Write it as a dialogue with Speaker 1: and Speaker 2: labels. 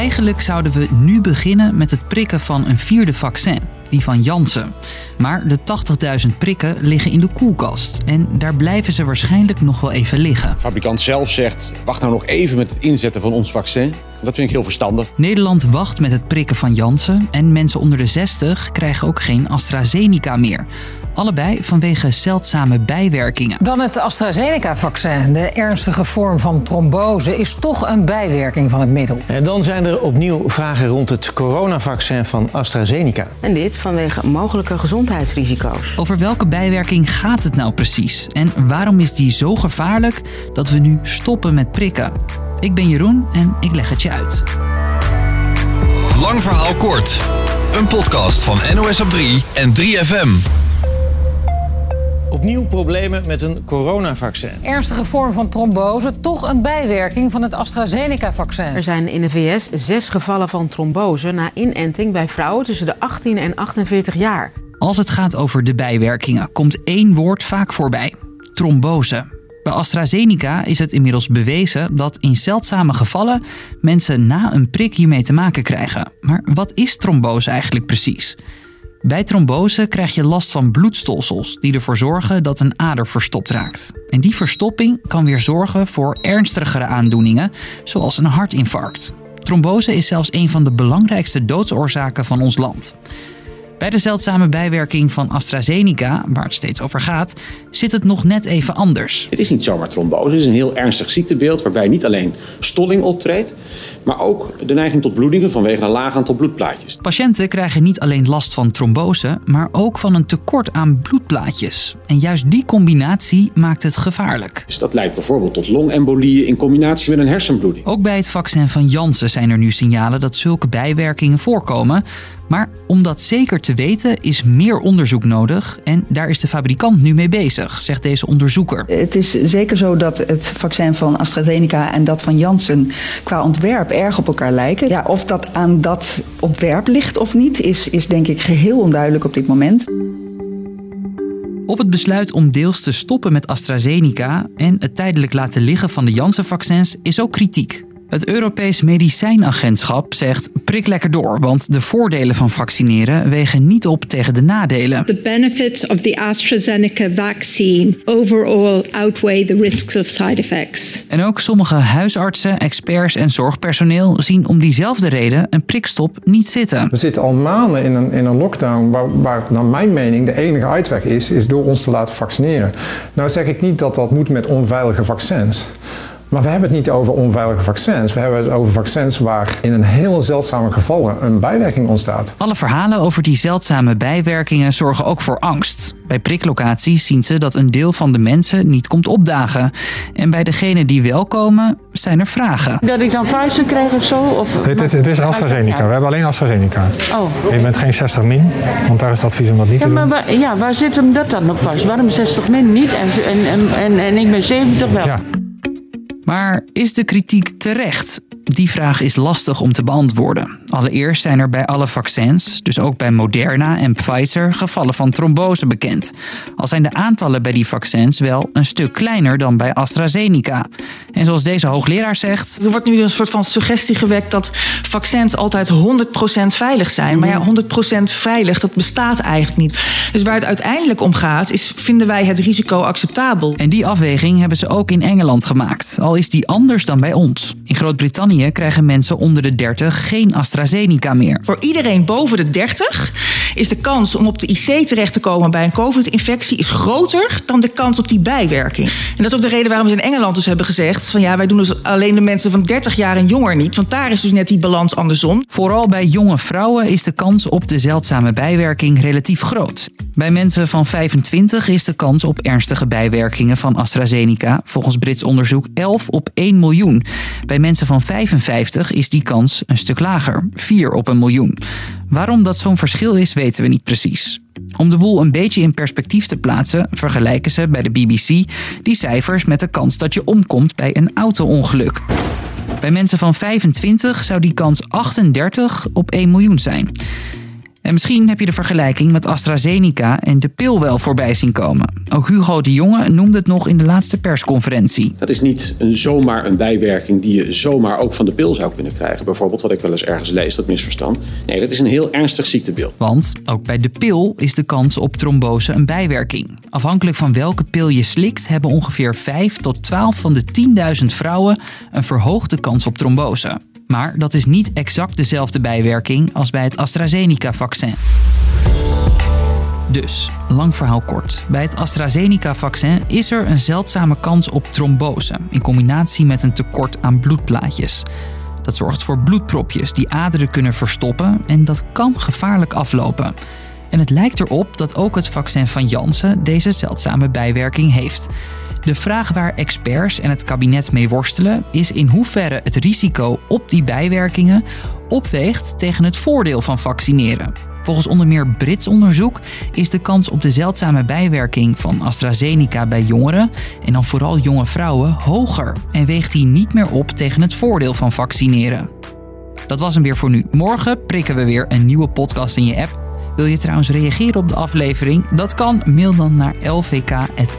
Speaker 1: Eigenlijk zouden we nu beginnen met het prikken van een vierde vaccin, die van Janssen. Maar de 80.000 prikken liggen in de koelkast en daar blijven ze waarschijnlijk nog wel even liggen.
Speaker 2: De fabrikant zelf zegt, wacht nou nog even met het inzetten van ons vaccin. Dat vind ik heel verstandig.
Speaker 1: Nederland wacht met het prikken van Janssen en mensen onder de 60 krijgen ook geen AstraZeneca meer. Allebei vanwege zeldzame bijwerkingen.
Speaker 3: Dan het AstraZeneca-vaccin. De ernstige vorm van trombose is toch een bijwerking van het middel.
Speaker 4: En dan zijn er opnieuw vragen rond het coronavaccin van AstraZeneca.
Speaker 5: En dit vanwege mogelijke gezondheidsrisico's.
Speaker 1: Over welke bijwerking gaat het nou precies? En waarom is die zo gevaarlijk dat we nu stoppen met prikken? Ik ben Jeroen en ik leg het je uit.
Speaker 6: Lang verhaal kort. Een podcast van NOS op 3 en 3FM.
Speaker 4: Opnieuw problemen met een coronavaccin.
Speaker 3: Ernstige vorm van trombose, toch een bijwerking van het AstraZeneca-vaccin.
Speaker 5: Er zijn in de VS zes gevallen van trombose na inenting bij vrouwen tussen de 18 en 48 jaar.
Speaker 1: Als het gaat over de bijwerkingen, komt één woord vaak voorbij: trombose. Bij AstraZeneca is het inmiddels bewezen dat in zeldzame gevallen mensen na een prik hiermee te maken krijgen. Maar wat is trombose eigenlijk precies? Bij trombose krijg je last van bloedstolsels die ervoor zorgen dat een ader verstopt raakt. En die verstopping kan weer zorgen voor ernstigere aandoeningen, zoals een hartinfarct. Trombose is zelfs een van de belangrijkste doodsoorzaken van ons land. Bij de zeldzame bijwerking van AstraZeneca, waar het steeds over gaat, zit het nog net even anders.
Speaker 2: Het is niet zomaar trombose, het is een heel ernstig ziektebeeld waarbij niet alleen stolling optreedt, maar ook de neiging tot bloedingen vanwege een laag aantal bloedplaatjes.
Speaker 1: Patiënten krijgen niet alleen last van trombose, maar ook van een tekort aan bloedplaatjes. En juist die combinatie maakt het gevaarlijk.
Speaker 2: Dus dat leidt bijvoorbeeld tot longembolieën in combinatie met een hersenbloeding.
Speaker 1: Ook bij het vaccin van Janssen zijn er nu signalen dat zulke bijwerkingen voorkomen. Maar om dat zeker te weten is meer onderzoek nodig en daar is de fabrikant nu mee bezig, zegt deze onderzoeker.
Speaker 7: Het is zeker zo dat het vaccin van AstraZeneca en dat van Janssen qua ontwerp erg op elkaar lijken. Ja, of dat aan dat ontwerp ligt of niet, is, is denk ik geheel onduidelijk op dit moment.
Speaker 1: Op het besluit om deels te stoppen met AstraZeneca en het tijdelijk laten liggen van de Janssen-vaccins is ook kritiek. Het Europees Medicijnagentschap zegt prik lekker door, want de voordelen van vaccineren wegen niet op tegen de nadelen.
Speaker 8: The benefits of the AstraZeneca vaccine overall outweigh the risks of side effects.
Speaker 1: En ook sommige huisartsen, experts en zorgpersoneel zien om diezelfde reden een prikstop niet zitten.
Speaker 9: We zitten al maanden in een, in een lockdown waar, waar naar mijn mening de enige uitweg is, is door ons te laten vaccineren. Nou zeg ik niet dat dat moet met onveilige vaccins. Maar we hebben het niet over onveilige vaccins. We hebben het over vaccins waar in een heel zeldzame gevallen een bijwerking ontstaat.
Speaker 1: Alle verhalen over die zeldzame bijwerkingen zorgen ook voor angst. Bij priklocaties zien ze dat een deel van de mensen niet komt opdagen. En bij degenen die wel komen, zijn er vragen.
Speaker 10: Dat ik dan Pfizer krijg of zo? Of...
Speaker 11: Het is AstraZeneca. We hebben alleen AstraZeneca.
Speaker 10: Oh.
Speaker 11: Je bent geen 60 min, want daar is het advies om dat niet
Speaker 10: Ja,
Speaker 11: te
Speaker 10: maar
Speaker 11: doen.
Speaker 10: waar, ja, waar zit hem dat dan op vast? Waarom 60 min niet en, en, en, en, en ik ben 70 wel?
Speaker 11: Ja.
Speaker 1: Maar is de kritiek terecht? Die vraag is lastig om te beantwoorden. Allereerst zijn er bij alle vaccins, dus ook bij Moderna en Pfizer, gevallen van trombose bekend. Al zijn de aantallen bij die vaccins wel een stuk kleiner dan bij AstraZeneca. En zoals deze hoogleraar zegt.
Speaker 12: Er wordt nu een soort van suggestie gewekt dat vaccins altijd 100% veilig zijn. Maar ja, 100% veilig, dat bestaat eigenlijk niet. Dus waar het uiteindelijk om gaat, is vinden wij het risico acceptabel.
Speaker 1: En die afweging hebben ze ook in Engeland gemaakt, al is die anders dan bij ons. In Groot-Brittannië krijgen mensen onder de 30 geen AstraZeneca meer.
Speaker 12: Voor iedereen boven de 30 is de kans om op de IC terecht te komen bij een COVID-infectie is groter dan de kans op die bijwerking. En dat is ook de reden waarom ze in Engeland dus hebben gezegd van ja, wij doen dus alleen de mensen van 30 jaar en jonger niet, want daar is dus net die balans andersom.
Speaker 1: Vooral bij jonge vrouwen is de kans op de zeldzame bijwerking relatief groot. Bij mensen van 25 is de kans op ernstige bijwerkingen van AstraZeneca volgens Brits onderzoek 11 op 1 miljoen. Bij mensen van 55 is die kans een stuk lager, 4 op een miljoen. Waarom dat zo'n verschil is, weten we niet precies. Om de boel een beetje in perspectief te plaatsen, vergelijken ze bij de BBC die cijfers met de kans dat je omkomt bij een auto-ongeluk. Bij mensen van 25 zou die kans 38 op 1 miljoen zijn. En misschien heb je de vergelijking met AstraZeneca en de pil wel voorbij zien komen. Ook Hugo de Jonge noemde het nog in de laatste persconferentie.
Speaker 2: Dat is niet een, zomaar een bijwerking die je zomaar ook van de pil zou kunnen krijgen. Bijvoorbeeld wat ik wel eens ergens lees, dat misverstand. Nee, dat is een heel ernstig ziektebeeld.
Speaker 1: Want ook bij de pil is de kans op trombose een bijwerking. Afhankelijk van welke pil je slikt, hebben ongeveer 5 tot 12 van de 10.000 vrouwen een verhoogde kans op trombose. Maar dat is niet exact dezelfde bijwerking als bij het AstraZeneca-vaccin. Dus, lang verhaal kort. Bij het AstraZeneca-vaccin is er een zeldzame kans op trombose in combinatie met een tekort aan bloedplaatjes. Dat zorgt voor bloedpropjes die aderen kunnen verstoppen en dat kan gevaarlijk aflopen. En het lijkt erop dat ook het vaccin van Janssen deze zeldzame bijwerking heeft. De vraag waar experts en het kabinet mee worstelen is in hoeverre het risico op die bijwerkingen opweegt tegen het voordeel van vaccineren. Volgens onder meer Brits onderzoek is de kans op de zeldzame bijwerking van AstraZeneca bij jongeren, en dan vooral jonge vrouwen, hoger en weegt die niet meer op tegen het voordeel van vaccineren. Dat was hem weer voor nu. Morgen prikken we weer een nieuwe podcast in je app. Wil je trouwens reageren op de aflevering? Dat kan. Mail dan naar lvk.nos.nl.